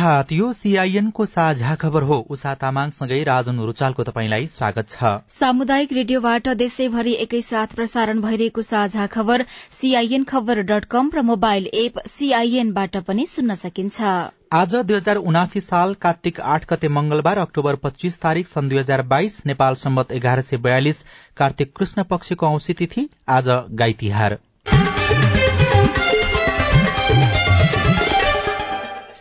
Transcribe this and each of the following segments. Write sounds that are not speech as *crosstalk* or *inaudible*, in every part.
प्रभात यो सीआईएनको साझा खबर हो। उषा तामाङसँगै राजन रुचालको तपाईँलाई स्वागत छ। सामुदायिक रेडियोबाट देशैभरि एकैसाथ प्रसारण भइरहेको साझा खबर सीआईएन खबर डट कम र मोबाइल एप सीआईएनबाट पनि सुन्न सकिन्छ। आज दुई हजार उनासी साल कार्तिक आठ गते मंगलबार अक्टोबर पच्चीस तारीक सन् दुई हजार बाइस नेपाल सम्मत एघार सय बयालिस कार्तिक कृष्ण पक्षको औंसी तिथि आज गाई तिहार।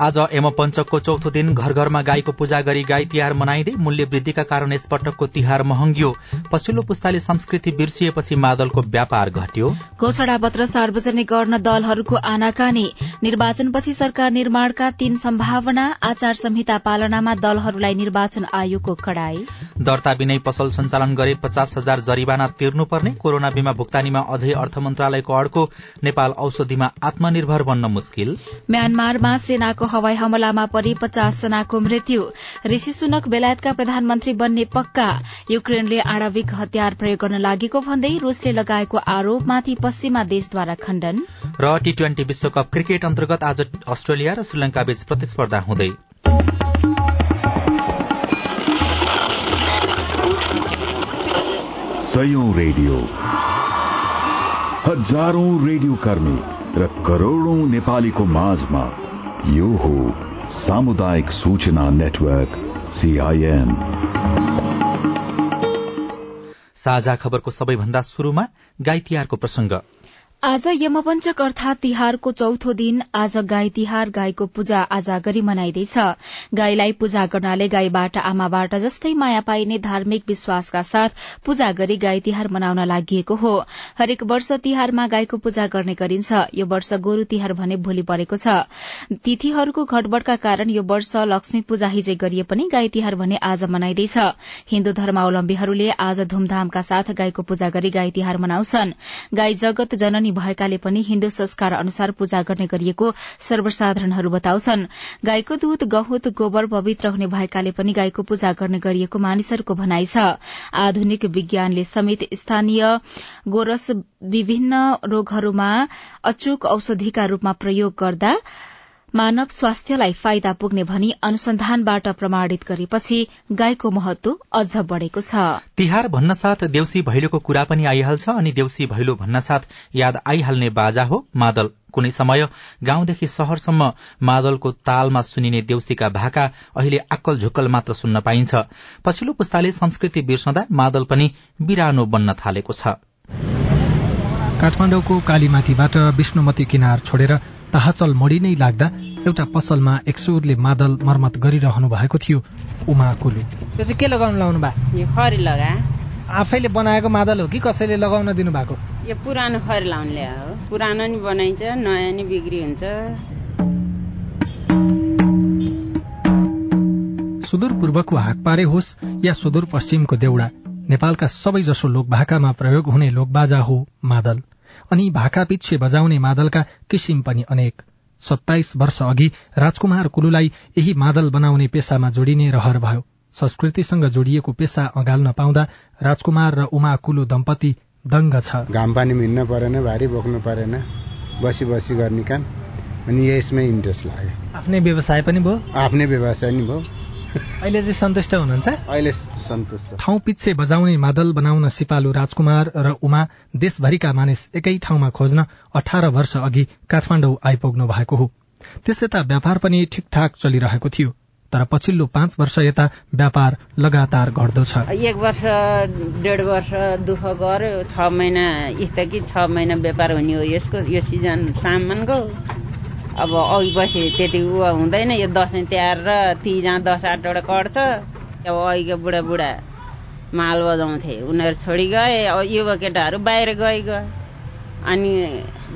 आज यमपञ्चकको चौथो दिन घर घरमा गाईको पूजा गरी गाई तिहार मनाइँदै मूल्य वृद्धिका कारण यसपटकको तिहार महँगियो। पछिल्लो पुस्ताले संस्कृति बिर्सिएपछि मादलको व्यापार घट्यो। घोषणा पत्र सार्वजनिक गर्न दलहरूको आनाकानी। निर्वाचनपछि सरकार निर्माणका तीन सम्भावना आचार संहिता पालनामा दलहरूलाई निर्वाचन आयोगको कडाई। दर्ता बिनै पसल सञ्चालन गरे पचास हजार जरिवाना तिर्नुपर्ने कोरोना बीमा भुक्तानीमा अझै अर्थ मन्त्रालयको अड्को नेपाल औषधिमा आत्मनिर्भर बन्न मुस्किल। म्यानमारमा सेनाको हवाई हमलामा परि पचास जनाको मृत्यु। ऋषि सुनक बेलायतका प्रधानमन्त्री बन्ने पक्का। युक्रेनले आणविक हतियार प्रयोग गर्न लागेको भन्दै रूसले लगाएको आरोपमाथि पश्चिमा देशद्वारा खण्डन। र टी ट्वेन्टी विश्वकप क्रिकेट अन्तर्गत आज अस्ट्रेलिया र श्रीलंका बीच प्रतिस्पर्धा हुँदै। रेडियो। हजारौं रेडियो कर्मी र करोड़ौं नेपालीको माझमा यो हो सामुदायिक सूचना नेटवर्क सीआईएन साझा खबरको सबैभन्दा शुरूमा गाई तिहारको प्रसंग आज यमपञ्चक अर्थात तिहारको चौथो दिन आज गाई तिहार गाईको पूजा आज गरी मनाइँदैछ। गाईलाई पूजा गर्नाले गाईबाट आमाबाट जस्तै माया पाइने धार्मिक विश्वासका साथ पूजा गरी गाई तिहार मनाउन लागि हो। हरेक वर्ष तिहारमा गाईको पूजा गर्ने गरिन्छ। यो वर्ष गोरू तिहार भने भोलि परेको छ। तिथिहरूको घटबड़का कारण यो वर्ष लक्ष्मी पूजा हिजै गरिए पनि गाई तिहार भने आज मनाइँदैछ। हिन्दू धर्मावलम्बीहरूले आज धूमधामका साथ गाईको पूजा गरी गाई तिहार मनाउँछन्। गाई जगत जननी भएकाले पनि हिन्दू संस्कार अनुसार पूजा गर्ने गरिएको सर्वसाधारणहरू बताउँछन्। गाईको दूध गहुत गोबर पवित्र हुने भएकाले पनि गाईको पूजा गर्ने गरिएको मानिसहरूको भनाइ छ। आधुनिक विज्ञानले समेत स्थानीय गोरस विभिन्न रोगहरूमा अचूक औषधिका रूपमा प्रयोग गर्दा मानव स्वास्थ्यलाई फाइदा पुग्ने भनी अनुसन्धानबाट प्रमाणित गरेपछि गाईको महत्व अझ बढ़ेको छ। तिहार भन्न साथ देउसी भैलोको कुरा पनि आइहाल्छ अनि देउसी भैलो भन्न साथ याद आइहाल्ने बाजा हो। मादल कुनै समय गाउँदेखि शहरसम्म मादलको तालमा सुनिने देउसीका भाका अहिले आक्कल झुक्कल मात्र सुन्न पाइन्छ। पछिल्लो पुस्ताले संस्कृति बिर्सदा मादल पनि बिरानो बन्न थालेको छ। काठमाडौँको कालीमाटीबाट विष्णुमती किनार छोडेर ताहाचल मोडी नै लाग्दा एउटा पसलमा एक सुरले मादल मर्मत गरिरहनु भएको थियो उमा कुलु। त्यो चाहिँ के लगाउनु लाउनु भयो खरी लगा। आफैले बनाएको मादल हो कि कसैले लगाउन दिनु भएको? यो पुरानो खरी लाउनु हो। पुरानो नि बनाइन्छ नयाँ नि बिक्री हुन्छ। सुदूरपूर्वको हाकपारे होस् या सुदूरपश्चिमको देउडा नेपालका सबैजसो लोकभाकामा प्रयोग हुने लोकबाजा हो मादल। अनि भाका पिच्छे बजाउने मादलका किसिम पनि अनेक। सत्ताइस वर्ष अघि राजकुमार कुलुलाई यही मादल बनाउने पेसामा जोडिने रहर भयो। संस्कृतिसँग जोडिएको पेसा अगाल्न पाउँदा राजकुमार र उमा कुलु दम्पति दङ्ग छ। घाम पानी हिँड्न परेन भारी बोक्नु परेन। बसी बसी गर्ने काम अनि यसमै इन्ट्रेस्ट लाग्यो। आफ्नै व्यवसाय पनि भयो? आफ्नै व्यवसाय नि भयो। अहिले चाहिँ सन्तुष्ट हुनुहुन्छ? अहिले सन्तुष्ट। ठाउँ पिच्छे बजाउने मादल बनाउन सिपालु राजकुमार र उमा देशभरिका मानिस एकै ठाउँमा खोज्न अठार वर्ष अघि काठमाडौँ आइपुग्नु भएको हो। त्यस यता व्यापार पनि ठिकठाक चलिरहेको थियो तर पछिल्लो पाँच वर्ष यता व्यापार लगातार घट्दो छ। एक वर्ष डेढ वर्ष दुःख गर्यो छ महिना कि छ महिना व्यापार हुने हो यसको यो सिजन सामानको। अब अघि पछि त्यति उ हुँदैन यो दसैँ तिहार र तिजा दस आठवटा कट्छ अब अघिको बुढा माल बजाउँथे उनीहरू छोडी गए युवा केटाहरू बाहिर गइ गए। अनि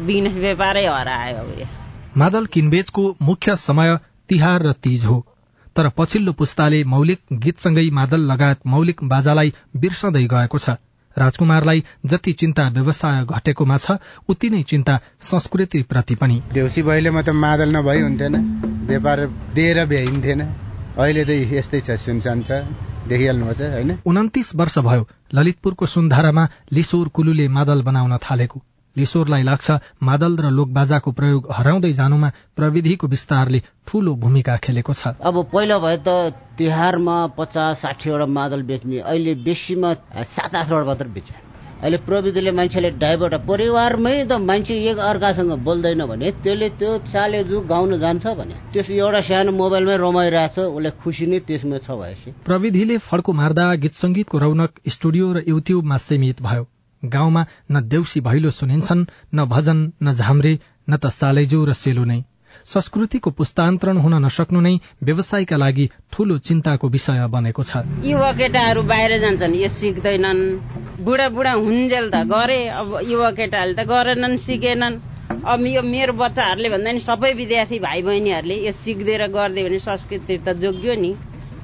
बिजनेस व्यापारै हरायो अब यस। मादल किनबेचको मुख्य समय तिहार र तीज हो। तर पछिल्लो पुस्ताले मौलिक गीतसँगै मादल लगायत मौलिक बाजालाई बिर्सँदै गएको छ। राजकुमारलाई जति चिन्ता व्यवसाय घटेकोमा छ उति नै चिन्ता संस्कृति प्रति पनि। देउसी भैलेमा त मादल नभई हुन्थेन व्यापार दिएर भ्याइन्थेन। अहिले त यस्तै छ सुनसान छ देखिहाल्नु छ होइन? उन्तिस वर्ष भयो ललितपुरको सुन्धारामा लिसोर कुलुले मादल बनाउन थालेको। लिशोरलाई लाग्छ मादल र लोकबाजाको प्रयोग हराउँदै जानुमा प्रविधिको विस्तारले ठूलो भूमिका खेलेको छ। अब पहिला भए त तिहारमा पचास साठीवटा मादल बेच्ने अहिले बेसीमा सात आठवटा मात्र बेच्छ अहिले प्रविधिले मान्छेले डाइभर्ट परिवारमै त मान्छे एक अर्कासँग बोल्दैन भने त्यसले त्यो चालेजु गाउन जान्छ भने त्यस एउटा सानो मोबाइलमै रमाइरहेछ उसले खुसी नै त्यसमा छ भएपछि। प्रविधिले फड्को मार्दा गीत संगीतको रौनक स्टुडियो र युट्युबमा सीमित भयो। गाउँमा न देउसी भैलो सुनिन्छन् न भजन न झाम्रे न त सालेजु र सेलो नै। संस्कृतिको पुस्तान्तरण हुन नसक्नु नै व्यवसायका लागि ठूलो चिन्ताको विषय बनेको छ। युवा केटाहरू बाहिर जान्छन् यो सिक्दैनन्। बुढा बुढा हुन्जेल त गरे अब युवा केटाहरूले त गरेनन् सिकेनन्। अब यो मेरो बच्चाहरूले भन्दा नि सबै विद्यार्थी भाइ बहिनीहरूले यो सिक्दै र गरिदियो भने संस्कृति त जोग्यो नि।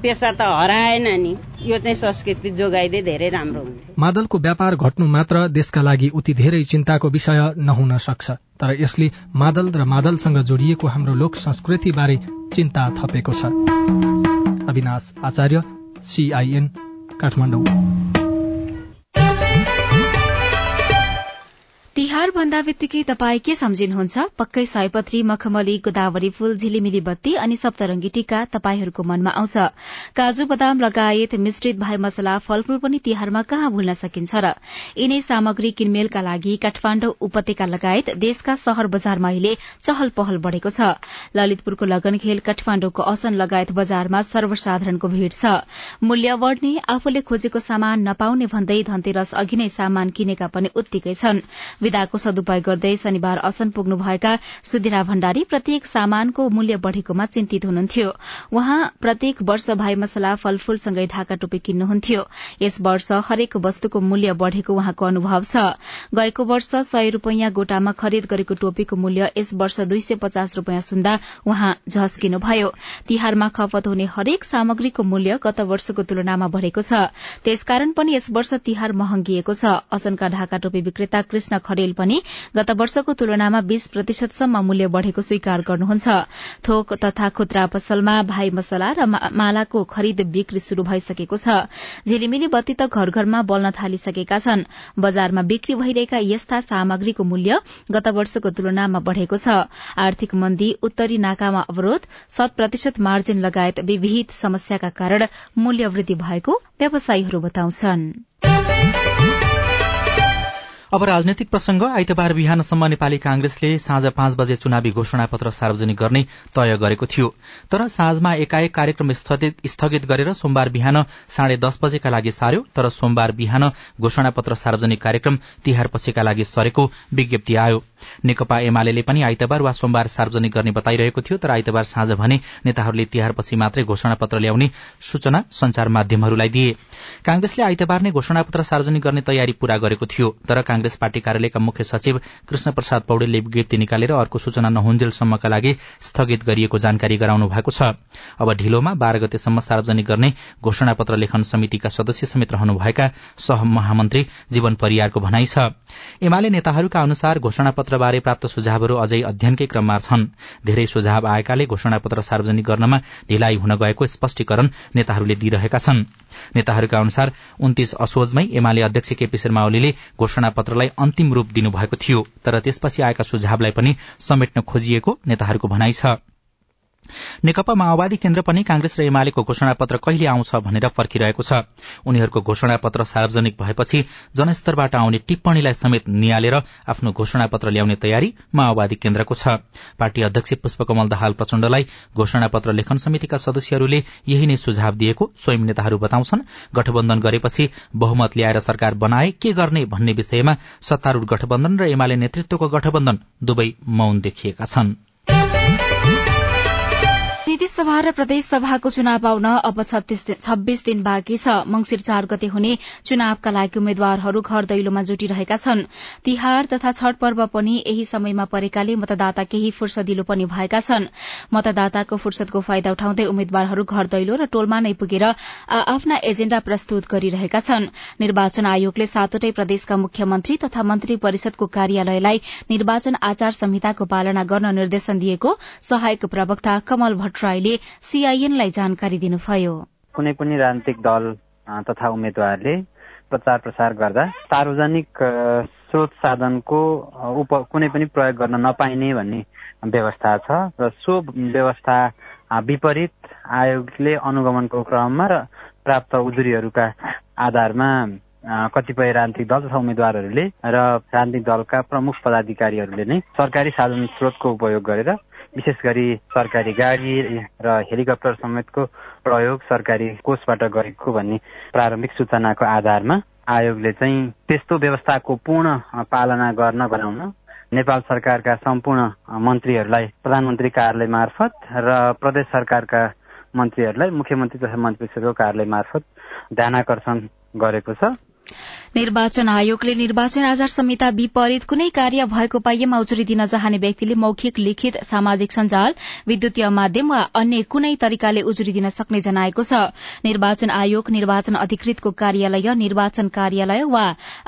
पेसा त हराएन नि। यो चाहिँ संस्कृति जोगाइदिए धेरै राम्रो हुन्थ्यो मादलको व्यापार घट्नु मात्र देशका लागि उति धेरै चिन्ताको विषय नहुन सक्छ। तर यसले मादल र मादलसँग जोडिएको हाम्रो लोक संस्कृति बारे चिन्ता थपेको छ। अविनाश आचार्य सीआईएन काठमाडौँ। तिहार भन्दा बित्तिकै तपाई के सम्झिनुहुन्छ? पक्कै सयपत्री मखमली गोदावरी फूल झिलिमिली बत्ती अनि सप्तरंगी टीका तपाईहरूको मनमा आउँछ। काजु बदाम लगायत मिश्रित भाइ मसला फलफूल पनि तिहारमा कहाँ भुल्न सकिन्छ र? यिनै सामग्री किनमेलका लागि काठमाण्डु उपत्यका लगायत देशका शहर बजारमा अहिले चहल पहल बढ़ेको छ। ललितपुरको लगनखेल काठमाण्डुको असन लगायत बजारमा सर्वसाधारणको भीड़ छ। मूल्य बढ़ने आफूले खोजेको सामान नपाउने भन्दै धनतेरस अघि नै सामान किनेका पनि उत्तिकै छन्। विदाको सदुपयोग गर्दै शनिबार असन पुग्नुभएका सुधिरा भण्डारी प्रत्येक सामानको मूल्य बढ़ेकोमा चिन्तित हुनुहुन्थ्यो। उहाँ प्रत्येक वर्ष भाइ मसला फलफूलसँगै ढाका टोपी किन्नुहुन्थ्यो। यस वर्ष हरेक वस्तुको मूल्य बढ़ेको उहाँको अनुभव छ। गएको वर्ष सय रूपियाँ गोटामा खरिद गरेको टोपीको मूल्य यस वर्ष दुई सय पचास रूपियाँ सुन्दा उहाँ झस्किनुभयो। तिहारमा खपत हुने हरेक सामग्रीको मूल्य गत वर्षको तुलनामा बढ़ेको छ। त्यसकारण पनि यस वर्ष तिहार महँगिएको छ। असनका ढाका टोपी विक्रेता कृष्ण खरेल पनि गत वर्षको तुलनामा बीस प्रतिशतसम्म मूल्य बढ़ेको स्वीकार गर्नुहुन्छ। थोक तथा खुद्रा पसलमा भाइ मसला र मालाको खरिद बिक्री शुरू भइसकेको छ। झिलिमिली बत्ती त घर घरमा बल्न थालिसकेका छन्। बजारमा बिक्री भइरहेका यस्ता सामग्रीको मूल्य गत वर्षको तुलनामा बढ़ेको छ। आर्थिक मन्दी उत्तरी नाकामा अवरोध शत प्रतिशत मार्जिन लगायत विविध समस्याका कारण मूल्य वृद्धि भएको व्यवसायीहरू बताउँछन्। अब राजनैतिक प्रसंग आइतबार बिहानसम्म नेपाली कांग्रेसले साँझ पाँच बजे चुनावी घोषणा पत्र सार्वजनिक गर्ने तय गरेको थियो। तर साँझमा एकाएक कार्यक्रम स्थगित गरेर सोमबार बिहान साढे दस बजेका लागि सार्यो तर सोमबार बिहान घोषणा पत्र सार्वजनिक कार्यक्रम तिहार पछिका लागि सरेको विज्ञप्ति आयो। नेकपा एमाले पनि आइतबार वा सोमबार सार्वजनिक गर्ने बताइरहेको थियो तर आइतबार साँझ भने नेताहरूले तिहार पछि मात्रै घोषणा पत्र ल्याउने सूचना संचार माध्यमहरूलाई दिए। कांग्रेसले आइतबार नै घोषणा पत्र सार्वजनिक गर्ने तयारी पूरा गरेको थियो तर कांग्रेस पार्टी कार्यालयका मुख्य सचिव कृष्ण प्रसाद पौडेलले विज्ञप्ति निकालेर अर्को सूचना नहुन्जेलसम्मका लागि स्थगित गरिएको जानकारी गराउनु भएको छ। अब ढिलोमा बाह्र गतेसम्म सार्वजनिक गर्ने घोषणा पत्र लेखन समितिका सदस्य समेत रहनुभएका सह महामन्त्री जीवन परियारको भनाइ छ। एमाले नेताहरूका अनुसार घोषणा पत्रबारे प्राप्त सुझावहरू अझै अध्ययनकै क्रममा छन्। धेरै सुझाव आएकाले घोषणा पत्र सार्वजनिक गर्नमा ढिलाइ हुन गएको स्पष्टीकरण नेताहरूले दिइरहेका छन्। नेताहरूका अनुसार उन्तीस असोजमै एमाले अध्यक्ष केपी शर्मा ओलीले घोषणा पत्रलाई अन्तिम रूप दिनुभएको थियो तर त्यसपछि आएका सुझावलाई पनि समेट्न खोजिएको नेताहरूको भनाइ छ। नेकपा माओवादी केन्द्र पनि कांग्रेस र एमालेको घोषणा पत्र कहिले आउँछ भनेर पर्खिरहेको छ। उनीहरूको घोषणा पत्र सार्वजनिक भएपछि जनस्तरबाट आउने टिप्पणीलाई समेत निहालेर आफ्नो घोषणा पत्र ल्याउने तयारी माओवादी केन्द्रको छ। पार्टी अध्यक्ष पुष्पकमल दाहाल प्रचण्डलाई घोषणा पत्र लेखन समितिका सदस्यहरूले यही नै सुझाव दिएको स्वयं नेताहरू बताउँछन्। गठबन्धन गरेपछि बहुमत ल्याएर सरकार बनाए के गर्ने भन्ने विषयमा सत्तारूढ़ गठबन्धन र एमाले नेतृत्वको गठबन्धन दुवै मौन देखिएका छनृ। प्रतिनिधि सभा र प्रदेश सभाको चुनाव आउन अब छब्बीस दिन बाँकी छ। मंगिर चार गते हुने चुनावका लागि उम्मेद्वारहरू घर दैलोमा जुटिरहेका छन्। तिहार तथा छठ पर्व पनि यही समयमा परेकाले मतदाता केही फुर्सदिलो पनि भएका छन्। मतदाताको फुर्सदको फाइदा उठाउँदै उम्मेद्वारहरू घर दैलो र टोलमा नै पुगेर आफ्ना एजेण्डा प्रस्तुत गरिरहेका छन्। निर्वाचन आयोगले सातवटै प्रदेशका मुख्यमन्त्री तथा मन्त्री परिषदको कार्यालयलाई निर्वाचन आचार संहिताको पालना गर्न निर्देशन दिएको सहायक प्रवक्ता कमल भट्ट राईले सीआईएनलाई जानकारी दिनुभयो। कुनै पनि राजनीतिक दल तथा उम्मेद्वारले प्रचार प्रसार गर्दा सार्वजनिक स्रोत साधनको उप कुनै पनि प्रयोग गर्न नपाइने भन्ने व्यवस्था छ र सो व्यवस्था विपरीत आयोगले अनुगमनको क्रममा र प्राप्त उजुरीहरूका आधारमा कतिपय राजनीतिक दल तथा उम्मेद्वारहरूले र राजनीतिक दलका प्रमुख पदाधिकारीहरूले नै सरकारी साधन स्रोतको उपयोग गरेर विशेष गरी सरकारी गाडी र हेलिकप्टर समेतको प्रयोग सरकारी कोषबाट गरेको भन्ने प्रारम्भिक सूचनाको आधारमा आयोगले चाहिँ त्यस्तो व्यवस्थाको पूर्ण पालना गर्न गराउन नेपाल सरकारका सम्पूर्ण मन्त्रीहरूलाई प्रधानमन्त्री कार्यालय मार्फत र प्रदेश सरकारका मन्त्रीहरूलाई मुख्यमन्त्री तथा मन्त्री परिषदको कार्यालय मार्फत ध्यानकर्षण गरेको छ। निर्वाचन आयोगले निर्वाचन आचार संहिता विपरीत कुनै कार्य भएको पाइएमा उजुरी दिन चाहने व्यक्तिले मौखिक लिखित सामाजिक सञ्जाल विद्युतीय माध्यम वा अन्य कुनै तरिकाले उजुरी दिन सक्ने जनाएको छ। निर्वाचन आयोग निर्वाचन अधिकृतको कार्यालय निर्वाचन कार्यालय वा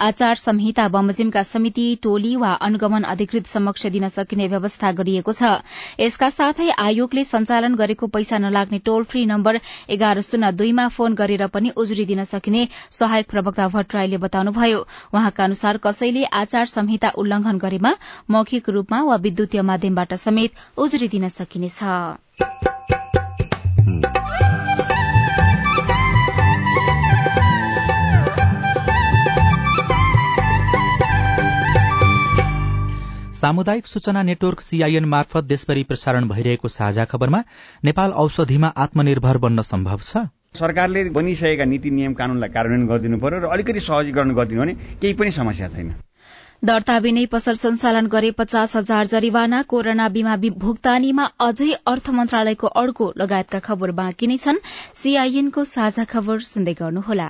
आचार संहिता बमोजिमका समिति टोली वा अनुगमन अधिकृत समक्ष दिन सकिने व्यवस्था गरिएको छ। यसका साथै आयोगले सञ्चालन गरेको पैसा नलाग्ने टोल फ्री नम्बर एघार शून्य दुईमा फोन गरेर पनि उजुरी दिन सकिने सहायक प्रवक्ता भट्टराईले बताउनुभयो उहाँका अनुसार कसैले आचार संहिता उल्लंघन गरेमा मौखिक रूपमा वा विद्युतीय माध्यमबाट समेत उजुरी दिन सकिनेछ। सामुदायिक सूचना नेटवर्क सीआईएन मार्फत देशभरि प्रसारण भइरहेको साझा खबरमा नेपाल औषधिमा आत्मनिर्भर बन्न सम्भव छ। सरकारले बनिसकेका नीति नियम कानूनलाई कार्यान्वयन गरिदिनु पर्यो र अलिकति सहजीकरण गरिदिनु भने केही पनि समस्या छैन। दर्ता बिनै पसल सञ्चालन गरे पचास हजार जरिवाना कोरोना बीमा भुक्तानीमा अझै अर्थ मन्त्रालयको अर्को लगायतका खबर बाँकी नै छन्। सीआईएनको साझा खबर सुन्दै गर्नुहोला।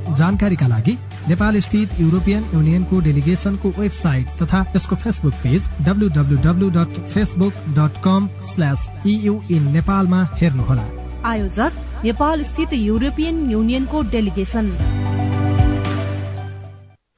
जानकारीका लागि नेपाल स्थित युरोपियन युनियनको डेलिगेशनको वेबसाइट तथा यसको Facebook page डब्लूडब्लूडब्लू dot Facebook dot com slash in नेपालमा हेर्नुहोला। आयोजक नेपाल स्थित युरोपियन युनियनको डेलिगेशन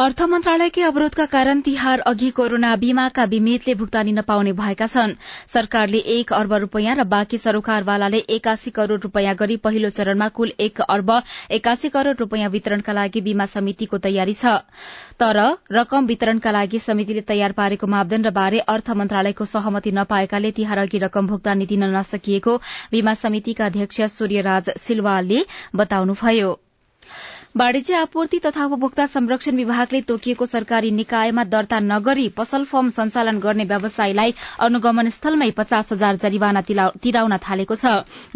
अर्थ मन्त्रालयकै अवरोधका कारण तिहार अघि कोरोना बीमाका बिमितले भुक्तानी नपाउने भएका छन्। सरकारले एक अर्ब रूपियाँ र बाँकी सरोकारवालाले एकासी करोड़ रूपियाँ गरी पहिलो चरणमा कुल एक अर्ब एकासी करोड़ रूपियाँ वितरणका लागि बीमा समितिको तयारी छ। तर रकम वितरणका लागि समितिले तयार पारेको मापदण्डबारे अर्थ मन्त्रालयको सहमति नपाएकाले तिहार अघि रकम भुक्तानी दिन नसकिएको बीमा समितिका अध्यक्ष सूर्यराज सिलवालले बताउनुभयो। वाणिज्य आपूर्ति तथा उपभोक्ता संरक्षण विभागले तोकिएको सरकारी निकायमा दर्ता नगरी पसल फर्म सञ्चालन गर्ने व्यवसायीलाई अनुगमन स्थलमै पचास हजार जरिवाना तिराउन थालेको छ।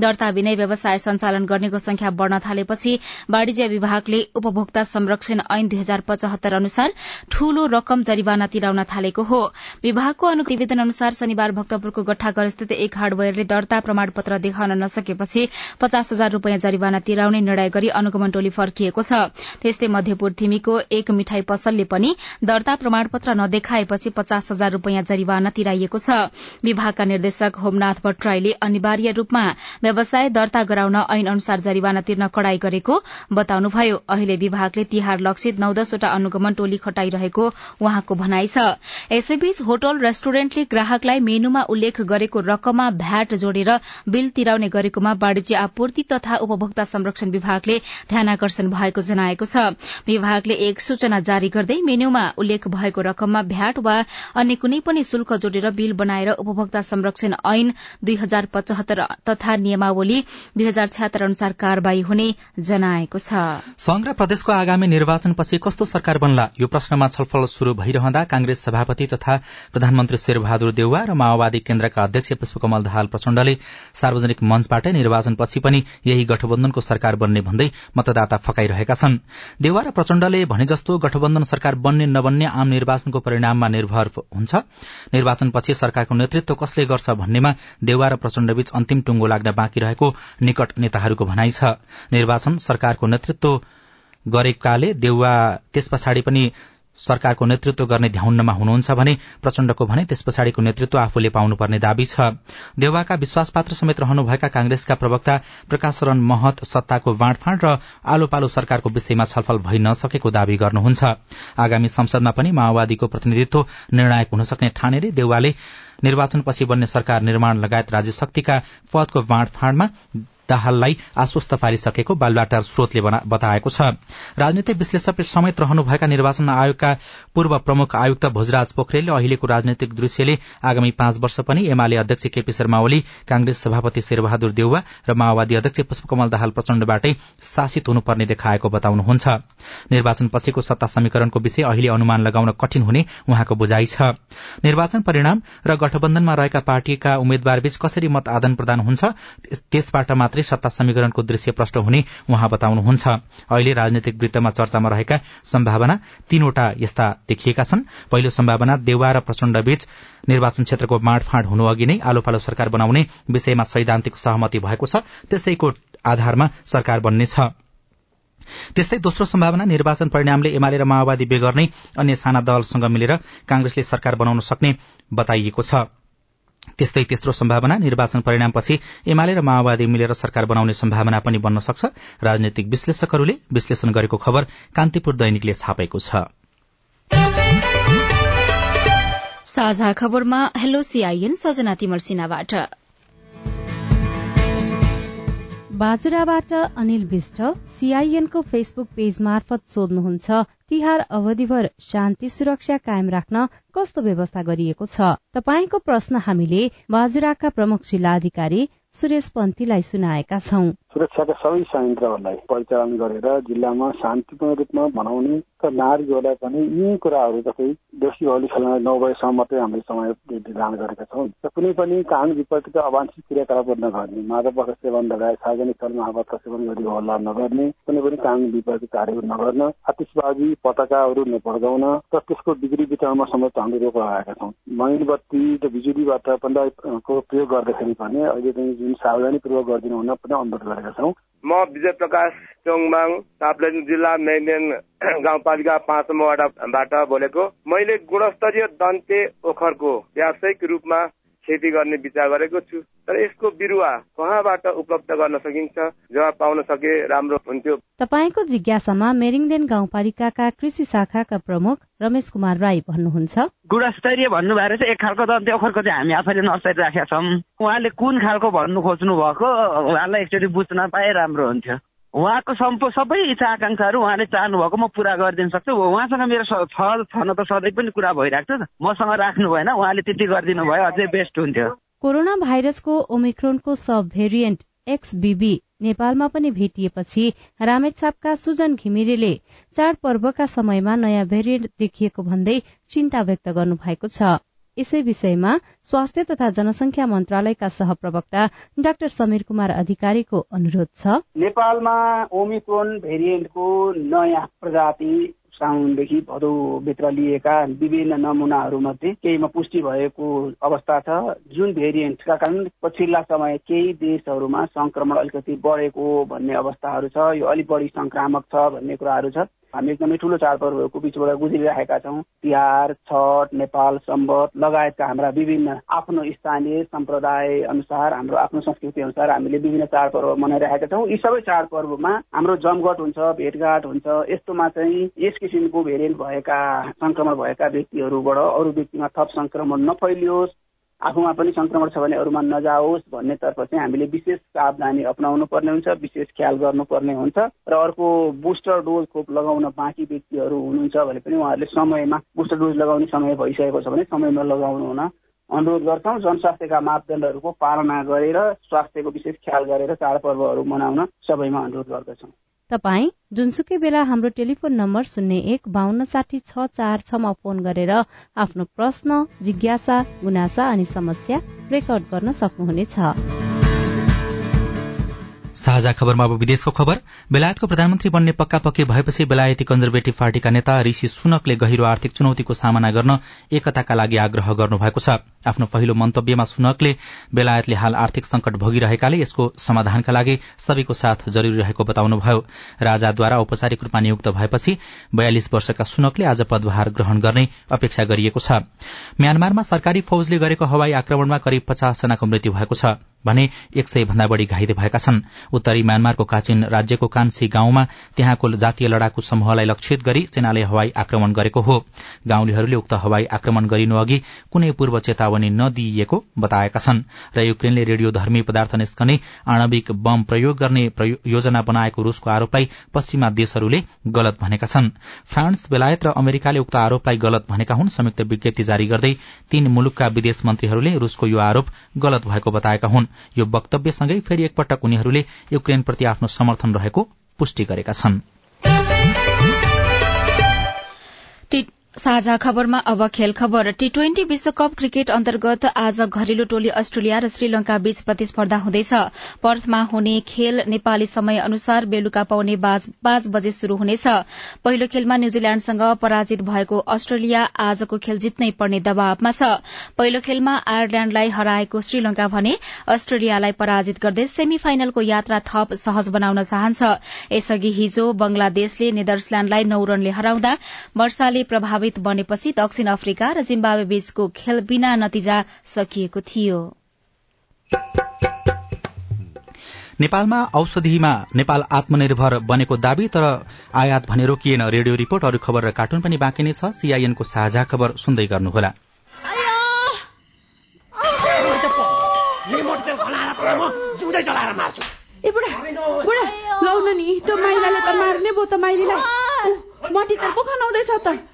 दर्ता बिनै व्यवसाय सञ्चालन गर्नेको संख्या बढ़न थालेपछि वाणिज्य विभागले उपभोक्ता संरक्षण ऐन दुई हजार पचहत्तर अनुसार ठूलो रकम जरिवाना तिराउन थालेको हो। विभागको अनुनिवेदन अनुसार शनिबार भक्तपुरको गठाघर स्थित एक हार्डवेयरले दर्ता प्रमाणपत्र देखाउन नसकेपछि पचास हजार रूपियाँ जरिवाना तिराउने निर्णय गरी अनुगमन टोली फर्किएको छ। त्यस्तै मध्यपुर थिमीको एक मिठाई पसलले पनि दर्ता प्रमाणपत्र नदेखाएपछि पचास हजार रूपियाँ जरिवाना तिराइएको छ। विभागका निर्देशक होमनाथ भट्टराईले अनिवार्य रूपमा व्यवसाय दर्ता गराउन ऐन अनुसार जरिवाना तिर्न कड़ाई गरेको बताउनुभयो। अहिले विभागले तिहार लक्षित नौ दसवटा अनुगमन टोली खटाइरहेको उहाँको भनाइ छ। यसैबीच होटल रेस्टुरेन्टले ग्राहकलाई मेनुमा उल्लेख गरेको रकममा भ्याट जोडेर बिल तिराउने गरेकोमा वाणिज्य आपूर्ति तथा उपभोक्ता संरक्षण विभागले ध्यानकर्षण भएको भएको जनाएको छ। विभागले एक सूचना जारी गर्दै मेन्यूमा उल्लेख भएको रकममा भ्याट वा अन्य कुनै पनि शुल्क जोडेर बिल बनाएर उपभोक्ता संरक्षण ऐन दुई हजार पचहत्तर तथा नियमावली दुई हजार छ्यात्तर अनुसार कार्यवाही हुने जनाएको छ। संघ प्रदेशको आगामी निर्वाचनपछि कस्तो सरकार बन्ला? यो प्रश्नमा छलफल शुरू भइरहँदा कांग्रेस सभापति तथा प्रधानमन्त्री शेरबहादुर देउवा र माओवादी केन्द्रका अध्यक्ष पुष्पकमल दाहाल प्रचण्डले सार्वजनिक मञ्चबाटै निर्वाचनपछि पनि यही गठबन्धनको सरकार बन्ने भन्दै मतदाता फकाइरहेका छन्। देउवा र प्रचण्डले भने जस्तो गठबन्धन सरकार बन्ने नबन्ने आम निर्वाचनको परिणाममा निर्भर हुन्छ। निर्वाचनपछि सरकारको नेतृत्व कसले गर्छ भन्नेमा देउवा र प्रचण्डबीच अन्तिम टुंगो लाग्न बाँकी रहेको निकट नेताहरूको भनाइ छ। निर्वाचन सरकारको नेतृत्व गरेकाले देउवा त्यस पछाडि पनि सरकारको नेतृत्व गर्ने ध्याउन्नमा हुनुहुन्छ भने प्रचण्डको भने त्यस पछाडिको नेतृत्व आफूले पाउनुपर्ने दावी छ। देउवाका विश्वासपात्र समेत रहनुभएका कांग्रेसका प्रवक्ता प्रकाशरण महत सत्ताको बाँडफाँड र आलो पालो सरकारको विषयमा छलफल भइ नसकेको दावी गर्नुहुन्छ। आगामी संसदमा पनि माओवादीको प्रतिनिधित्व निर्णायक हुन सक्ने ठानेर देउवाले निर्वाचनपछि बन्ने सरकार निर्माण लगायत राज्य शक्तिका पदको बाँडफाँडमा दाहाललाई आश्वस्त पारिसकेको बालुवाटार स्रोतले बताएको छ। राजनीतिक विश्लेषक समेत रहनुभएका निर्वाचन आयोगका पूर्व प्रमुख आयुक्त भोजराज पोखरेलले अहिलेको राजनैतिक दृश्यले आगामी पाँच वर्ष पनि एमाले अध्यक्ष केपी शर्मा ओली कांग्रेस सभापति शेरबहादुर देउवा र माओवादी अध्यक्ष पुष्पकमल दाहाल प्रचण्डबाटै शासित हुनुपर्ने देखाएको बताउनुहुन्छ। निर्वाचन पछिको सत्ता समीकरणको विषय अहिले अनुमान लगाउन कठिन हुने उहाँको बुझाइ छ। निर्वाचन परिणाम र गठबन्धनमा रहेका पार्टीका उम्मेद्वारबीच कसरी मत आदान प्रदान हुन्छ त्यसबाट सत्ता समीकरणको दृश्य प्रष्ट हुने उहाँ बताउनुहुन्छ। अहिले राजनैतिक वृत्तमा चर्चामा रहेका सम्भावना तीनवटा यस्ता देखिएका छन्। पहिलो सम्भावना देउवा र प्रचण्डबीच निर्वाचन क्षेत्रको बाँडफाँड हुनु अघि नै आलो पालो सरकार बनाउने विषयमा सैद्धान्तिक सहमति भएको छ। त्यसैको आधारमा सरकार बन्नेछ। त्यस्तै दोस्रो सम्भावना निर्वाचन परिणामले एमाले र माओवादी बेगर्नै अन्य साना दलसँग मिलेर कांग्रेसले सरकार बनाउन सक्ने बताइएको छ। त्यस्तै तेस्रो सम्भावना निर्वाचन परिणामपछि एमाले र माओवादी मिलेर सरकार बनाउने सम्भावना पनि बन्न सक्छ। राजनैतिक विश्लेषकहरूले विश्लेषण गरेको खबर कान्तिपुर दैनिकले छापेको छ। साझा खबरमा हेलो सीआईएन सजना सिन्हाबाट। बाजुराबाट अनिल विष्ट सीआईएनको फेसबुक पेज मार्फत सोध्नुहुन्छ तिहार अवधिभर शान्ति सुरक्षा कायम राख्न कस्तो व्यवस्था गरिएको छ? तपाईँको प्रश्न हामीले बाजुराका प्रमुख जिल्लाधिकारी सुरेश पन्थीलाई सुनाएका छौं। सुरक्षाका सबै संयन्त्रहरूलाई परिचालन गरेर जिल्लामा शान्तिपूर्ण रूपमा मनाउने र नागरिकहरूलाई पनि यी कुराहरू जस्तै देउसी भौली खेल्न नभएसम्म मात्रै हामीले समय दान गरेका छौँ। र कुनै पनि कानुन विपरीतका अवांछित क्रियाकलाप नगर्ने मादक पक्ष सेवन लगायत सार्वजनिक स्थलमा आवाज सेवन गरी हल्ला नगर्ने कुनै पनि कानुन विपरीत कार्यहरू नगर्न आतिशबाजी पताकाहरू नपड्काउन र त्यसको बिक्री वितरणमा समेत हामीले रोक लगाएका छौँ। मैनबत्ती र बिजुलीबाट को प्रयोग गर्दाखेरि भने अहिले चाहिँ जुन सावधानीपूर्वक गरिदिनु हुन पनि अनुरोध गरेका छौँ। म विजय प्रकाश चोङमाङ ताप्लेजुङ जिल्ला मेन्डेन *clears throat* गाउँपालिका पाँच नम्बर बोलेको मैले गुणस्तरीय दन्ते ओखरको व्यावसायिक रूपमा खेती गर्ने विचार गरेको छु तर यसको बिरुवा कहाँबाट उपलब्ध गर्न सकिन्छ? जवाब पाउन सके राम्रो हुन्थ्यो। तपाईँको जिज्ञासामा मेरिङदेन गाउँपालिकाका कृषि शाखाका प्रमुख रमेश कुमार राई भन्नुहुन्छ। गुणस्तरीय भन्नु भएर चाहिँ एक खालको दन्ते ओखरको चाहिँ हामी आफैले नर्सरी राखेका छौँ। उहाँले कुन खालको भन्नु खोज्नु भएको उहाँलाई एकचोटि बुझ्न पाए राम्रो हुन्थ्यो। उहाँको सम्पो सबै इच्छा आकाङ्क्षाहरू उहाँले चाहनुभएको म पुरा गरिदिन सक्छु। उहाँसँग मेरो छ छन त सधैँ पनि कुरा भइरहेको छ। मसँग राख्नु भएन उहाँले त्यति गरिदिनु भयो अझै बेस्ट हुन्थ्यो। कोरोना भाइरसको ओमिक्रोनको सब भेरिएन्ट एक्सबिबी नेपालमा पनि भेटिएपछि रामेछापका सुजन घिमिरेले चाडपर्वका समयमा नयाँ भेरिएन्ट देखिएको भन्दै चिन्ता व्यक्त गर्नु भएको छ। यसै विषयमा स्वास्थ्य तथा जनसंख्या मन्त्रालयका सहप्रवक्ता डाक्टर समीर कुमार अधिकारीको अनुरोध छ। नेपालमा ओमिक्रोन भेरिएन्टको नयाँ प्रजाति साउनदेखि भदौभित्र लिएका विभिन्न नमुनाहरू मध्ये केहीमा पुष्टि भएको अवस्था छ। जुन भेरिएन्टका कारण पछिल्ला समय केही देशहरूमा संक्रमण अलिकति बढेको भन्ने अवस्थाहरू छ। यो अलिक बढी संक्रामक छ भन्ने कुराहरू छ। हामी एकदमै ठुलो चाडपर्वहरूको बिचबाट गुज्रिरहेका छौँ। तिहार छठ नेपाल सम्बत लगायतका हाम्रा विभिन्न आफ्नो स्थानीय सम्प्रदाय अनुसार हाम्रो आफ्नो संस्कृति अनुसार हामीले विभिन्न चाडपर्व मनाइरहेका छौँ। यी सबै चाडपर्वमा हाम्रो जमघट हुन्छ भेटघाट हुन्छ। यस्तोमा चाहिँ यस किसिमको भेरिएन्ट भएका संक्रमण भएका व्यक्तिहरूबाट अरू व्यक्तिमा थप संक्रमण नफैलियोस्। आफूमा पनि संक्रमण छ भने अरूमा नजाओस् भन्नेतर्फ चाहिँ हामीले विशेष सावधानी अप्नाउनु पर्ने हुन्छ विशेष ख्याल गर्नुपर्ने हुन्छ र अर्को बुस्टर डोज खोप लगाउन बाँकी व्यक्तिहरू हुनुहुन्छ भने पनि उहाँहरूले समयमा बुस्टर डोज लगाउने समय भइसकेको छ भने समयमा लगाउनु हुन अनुरोध गर्छौँ। जनस्वास्थ्यका मापदण्डहरूको पालना गरेर स्वास्थ्यको विशेष ख्याल गरेर चाडपर्वहरू मनाउन सबैमा अनुरोध गर्दछौँ। तपाई जुनसुकै बेला हाम्रो टेलिफोन नम्बर शून्य एक बान्न साठी छ चार छमा फोन गरेर आफ्नो प्रश्न जिज्ञासा गुनासा अनि समस्या रेकर्ड गर्न सक्नुहुनेछ। साझा खबरमा अब विदेशको खबर। बेलायतको प्रधानमन्त्री बन्ने पक्का पक्की भएपछि बेलायती कन्जर्भेटिभ पार्टीका नेता ऋषि सुनकले गहिरो आर्थिक चुनौतीको सामना गर्न एकताका लागि आग्रह गर्नुभएको छ। आफ्नो पहिलो मन्तव्यमा सुनकले बेलायतले हाल आर्थिक संकट भोगिरहेकाले यसको समाधानका लागि सबैको साथ जरूरी रहेको बताउनुभयो। राजाद्वारा औपचारिक रूपमा नियुक्त भएपछि बयालिस वर्षका सुनकले आज पदभार ग्रहण गर्ने अपेक्षा गरिएको छ। म्यानमारमा सरकारी फौजले गरेको हवाई आक्रमणमा करिब पचास जनाको मृत्यु भएको छ भने एक सय भन्दा बढ़ी घाइते भएका छन्। उत्तरी म्यानमारको काचिन राज्यको कान्सी गाउँमा त्यहाँको जातीय लड़ाकु समूहलाई लक्षित गरी सेनाले हवाई आक्रमण गरेको हो। गाउँलेहरूले उक्त हवाई आक्रमण गरिनु अघि कुनै पूर्व चेतावनी नदिइएको बताएका छन्। र युक्रेनले रेडियो धर्मी पदार्थ निस्कने आणविक बम प्रयोग गर्ने योजना बनाएको रूसको आरोपलाई पश्चिमा देशहरूले गलत भनेका छन्। फ्रान्स बेलायत र अमेरिकाले उक्त आरोपलाई गलत भनेका हुन्। संयुक्त विज्ञप्ति जारी गर्दै तीन मुलुकका विदेश मन्त्रीहरूले रूसको यो आरोप गलत भएको बताएका हुन्। यो वक्तव्यसँगै फेरि एकपटक उनीहरूले युक्रेनप्रति आफ्नो समर्थन रहेको पुष्टि गरेका छन्। साझा खबरमा अब खेल खबर। टी ट्वेन्टी विश्वकप क्रिकेट अन्तर्गत आज घरेलु टोली अस्ट्रेलिया र श्रीलंका बीच प्रतिस्पर्धा हुँदैछ। पर्थमा हुने खेल नेपाली समय अनुसार बेलुका पाउने पाँच बजे शुरू हुनेछ। पहिलो खेलमा न्यूजील्याण्डसँग पराजित भएको अस्ट्रेलिया आजको खेल जित्नै पर्ने दबावमा छ। पहिलो खेलमा आयरल्याण्डलाई हराएको श्रीलंका भने अस्ट्रेलियालाई पराजित गर्दै सेमी फाइनलको यात्रा थप सहज बनाउन चाहन्छ। यसअघि हिजो बंगलादेशले नेदरल्याण्डलाई नौ रनले हराउँदा वर्षाले प्रभावित प्रभावित बनेपछि दक्षिण अफ्रिका र जिम्बावे बीचको खेल बिना नतिजा सकिएको थियो। नेपालमा औषधिमा नेपाल आत्मनिर्भर बनेको दावी तर आयात भने रोकिएन। रेडियो रिपोर्ट अरू खबर र कार्टुन पनि बाँकी नै छ। सीआईएनको साझा खबर सुन्दै गर्नुहोला। नि त्यो माइलाले त मार्ने भयो त माइलीलाई। मटी तेल पो खनाउँदैछ त।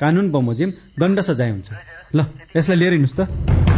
कानून बमोजिम दण्ड सजाय हुन्छ। ल यसलाई लिएर हिँड्नुहोस् त।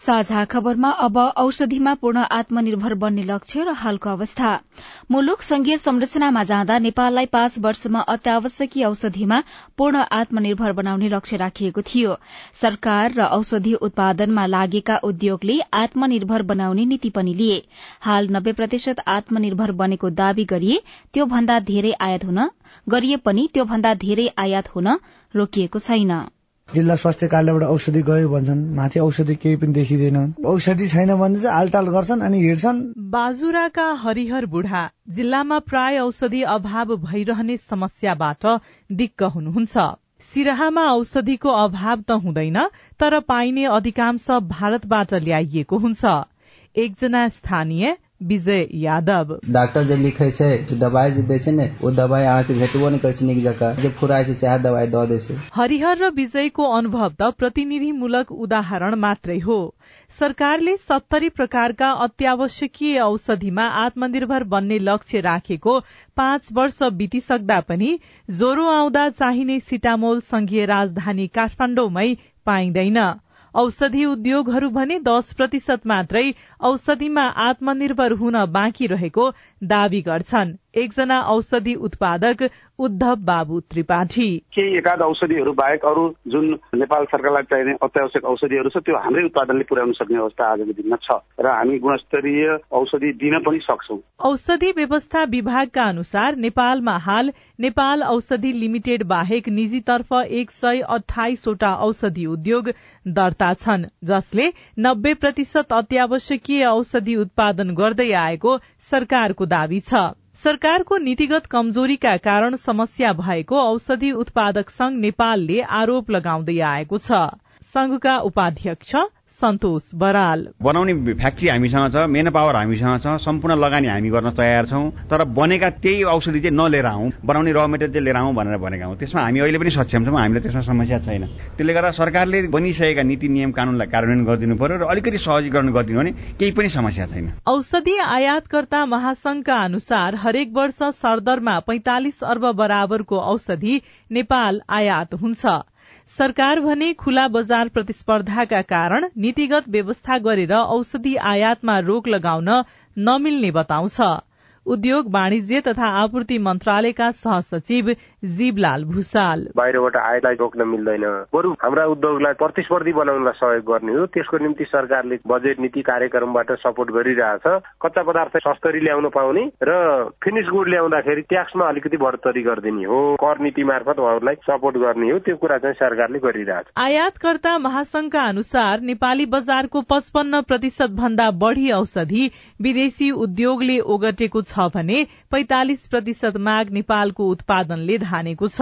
साझा खबरमा अब औषधिमा पूर्ण आत्मनिर्भर बन्ने लक्ष्य र हालको अवस्था। मुलुक संघीय संरचनामा जाँदा नेपाललाई पाँच वर्षमा अत्यावश्यकीय औषधिमा पूर्ण आत्मनिर्भर बनाउने लक्ष्य राखिएको थियो। सरकार र औषधि उत्पादनमा लागेका उद्योगले आत्मनिर्भर बनाउने नीति पनि लिए। हाल नब्बे प्रतिशत आत्मनिर्भर बनेको दावी गरिए त्यो भन्दा धेरै आयात हुन गरिए पनि त्यो भन्दा धेरै आयात हुन रोकिएको छैन। जिल्ला स्वास्थ्य कार्यालयबाट औषधि गयो भन्छन्। माथि औषधि केही पनि देखिँदैन औषधि छैन भने चाहिँ आलटाल गर्छन् अनि हिँड्छन्। बाजुराका हरिहर बुढा जिल्लामा प्राय औषधि अभाव भइरहने समस्याबाट दिक्क हुनुहुन्छ। सिराहामा औषधिको अभाव त हुँदैन तर पाइने अधिकांश भारतबाट ल्याइएको हुन्छ। एकजना स्थानीय विजय यादव। डॉक्टर जे लिखे छै दवाई जे दै छै ने ओ दवाई अहाँके भेटबो नहि करै छै नीक जकाँ। जे फुराय छै सएह दवाई दऽ दै छै। हरिहर र विजयको अनुभव त प्रतिनिधिमूलक उदाहरण मात्रै हो। सरकारले सत्तरी प्रकारका अत्यावश्यकीय औषधिमा आत्मनिर्भर बन्ने लक्ष्य राखेको पाँच वर्ष बितिसक्दा पनि ज्वरो आउँदा चाहिने सिटामोल संघीय राजधानी काठमाडौँमै पाइँदैन। औषधि उद्योगहरू भने दश प्रतिशत मात्रै औषधिमा आत्मनिर्भर हुन बाँकी रहेको दावी गर्छन्। एकजना औषधि उत्पादक उद्धव बाबु त्रिपाठी। केही एकाध औषधिहरू बाहेक अरू जुन नेपाल सरकारलाई चाहिने अत्यावश्यक औषधिहरू छ त्यो हाम्रै उत्पादनले पुर्याउन सक्ने अवस्था आजको दिनमा छ र हामी गुणस्तरीय औषधि दिन पनि सक्छौ। औषधि व्यवस्था विभागका अनुसार नेपालमा हाल नेपाल औषधि लिमिटेड बाहेक निजीतर्फ एक सय अठाइसवटा औषधि उद्योग दर्ता छन् जसले नब्बे प्रतिशत अत्यावश्यकीय औषधि उत्पादन गर्दै आएको सरकारको दावी छ। सरकारको नीतिगत कमजोरीका कारण समस्या भएको औषधि उत्पादक संघ नेपालले आरोप लगाउँदै आएको छ। संघका उपाध्यक्ष सन्तोष बराल। बनाउने फ्याक्ट्री हामीसँग छ मेन पावर हामीसँग छ सम्पूर्ण लगानी हामी गर्न तयार छौँ तर बनेका त्यही औषधि चाहिँ नलिएर आउँ बनाउने र मेटेरियल चाहिँ लिएर आउँ भनेर भनेका हौँ त्यसमा हामी अहिले पनि सक्षम छौँ हामीलाई त्यसमा समस्या छैन। त्यसले गर्दा सरकारले बनिसकेका नीति नियम कानूनलाई कार्यान्वयन गरिदिनु पर्यो र अलिकति सहजीकरण गरिदिनु भने केही पनि समस्या छैन। औषधि आयातकर्ता महासंघका अनुसार हरेक वर्ष सरदरमा पैंतालिस अर्ब बराबरको औषधि नेपाल आयात हुन्छ। सरकार भने खुला बजार प्रतिस्पर्धाका कारण नीतिगत व्यवस्था गरेर औषधि आयातमा रोक लगाउन नमिल्ने बताउँछ। उद्योग वाणिज्य तथा आपूर्ति मन्त्रालयका सहसचिव जीवलाल भूषाल। बाहिरबाट आयलाई रोक्न मिल्दैन। बरु हाम्रा उद्योगलाई प्रतिस्पर्धी बनाउनलाई सहयोग गर्ने हो। त्यसको निम्ति सरकारले बजेट नीति कार्यक्रमबाट सपोर्ट गरिरहेछ। कच्चा पदार्थ सस्तरी ल्याउन पाउने र फिनिस गुड ल्याउँदाखेरि ट्याक्समा अलिकति बढोत्तरी गरिदिने हो। कर नीति मार्फत उहाँहरूलाई सपोर्ट गर्ने हो। त्यो कुरा चाहिँ सरकारले गरिरहेछ। आयातकर्ता महासंघका अनुसार नेपाली बजारको पचपन्न प्रतिशत भन्दा बढ़ी औषधि विदेशी उद्योगले ओगटेको छ। भने पैंतालिस प्रतिशत माग नेपालको उत्पादनले धानेको छ।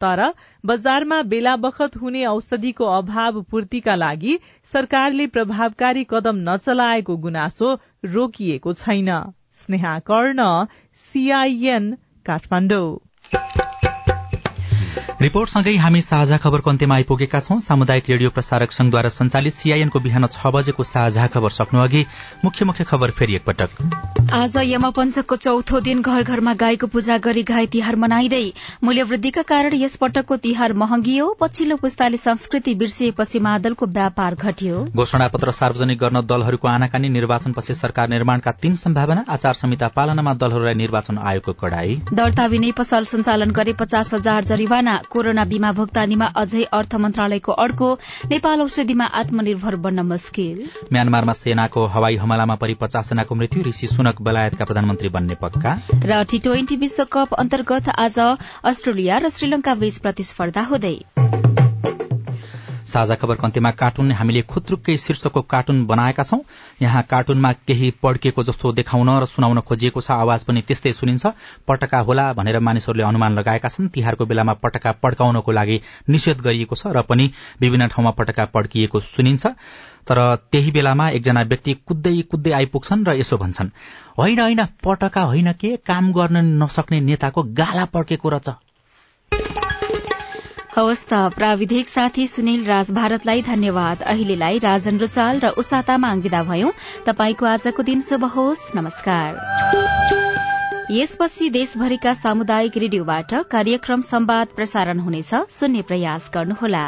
तर बजारमा बेला बखत हुने औषधिको अभाव पूर्तिका लागि सरकारले प्रभावकारी कदम नचलाएको गुनासो रोकिएको छैन। स्नेहा कर्ण सीआईएन काठमाडौँ। रिपोर्टसँगै हामी साझा खबरको अन्त्यमा आइपुगेका छौं। सामुदायिक रेडियो प्रसारक संघद्वारा संचालित सीआईएनको बिहान छ बजेको साझा खबर सक्नु अघि मुख्य मुख्य खबर फेरि एकपटक। आज यमपञ्चकको चौथो दिन घर घरमा गाईको पूजा गरी गाई तिहार मनाइँदै मूल्यवृद्धिका कारण यस पटकको तिहार महँगियो। पछिल्लो पुस्ताले संस्कृति बिर्सिएपछि मादलको व्यापार घट्यो। घोषणा पत्र सार्वजनिक गर्न दलहरूको आनाकानी निर्वाचनपछि सरकार निर्माणका तीन सम्भावना आचार संहिता पालनामा दलहरूलाई निर्वाचन आयोगको कडाई। दर्ता विनय पसल सञ्चालन गरे पचास हजार जरिवाना कोरोना बीमा भुक्तानीमा अझै अर्थ मन्त्रालयको अर्को नेपाल औषधिमा आत्मनिर्भर बन्न मुस्किल। म्यानमारमा सेनाको हवाई हमलामा परि पचास जनाको मृत्यु ऋषि सुनक बेलायतका प्रधानमन्त्री बन्ने पक्का। र टी ट्वेन्टी विश्वकप अन्तर्गत आज अस्ट्रेलिया र श्रीलंका बीच प्रतिस्पर्धा हुँदै। साझा खबरको अन्त्यमा कार्टुन हामीले खुत्रुक्कै शीर्षकको कार्टुन बनाएका छौं। यहाँ कार्टुनमा केही पड्किएको जस्तो देखाउन र सुनाउन खोजिएको छ। आवाज पनि त्यस्तै सुनिन्छ। पटका होला भनेर मानिसहरूले अनुमान लगाएका छन्। तिहारको बेलामा पटका पड्काउनको लागि निषेध गरिएको छ र पनि विभिन्न ठाउँमा पटका पड्किएको सुनिन्छ। तर त्यही बेलामा एकजना व्यक्ति कुद्दै कुद्दै आइपुग्छन् र यसो भन्छन् होइन होइन पटका होइन के? काम गर्न नसक्ने नेताको गाला पड्केको रहेछ। हवस् त प्राविधिक साथी सुनिल राज भारतलाई धन्यवाद। अहिलेलाई राजन रुचाल र उषा तामाङ विदा भयौं। तपाईँको आजको दिन शुभ होस्। नमस्कार। यसपछि देशभरिका सामुदायिक रेडियोबाट कार्यक्रम संवाद प्रसारण हुनेछ। सुन्ने प्रयास गर्नुहोला।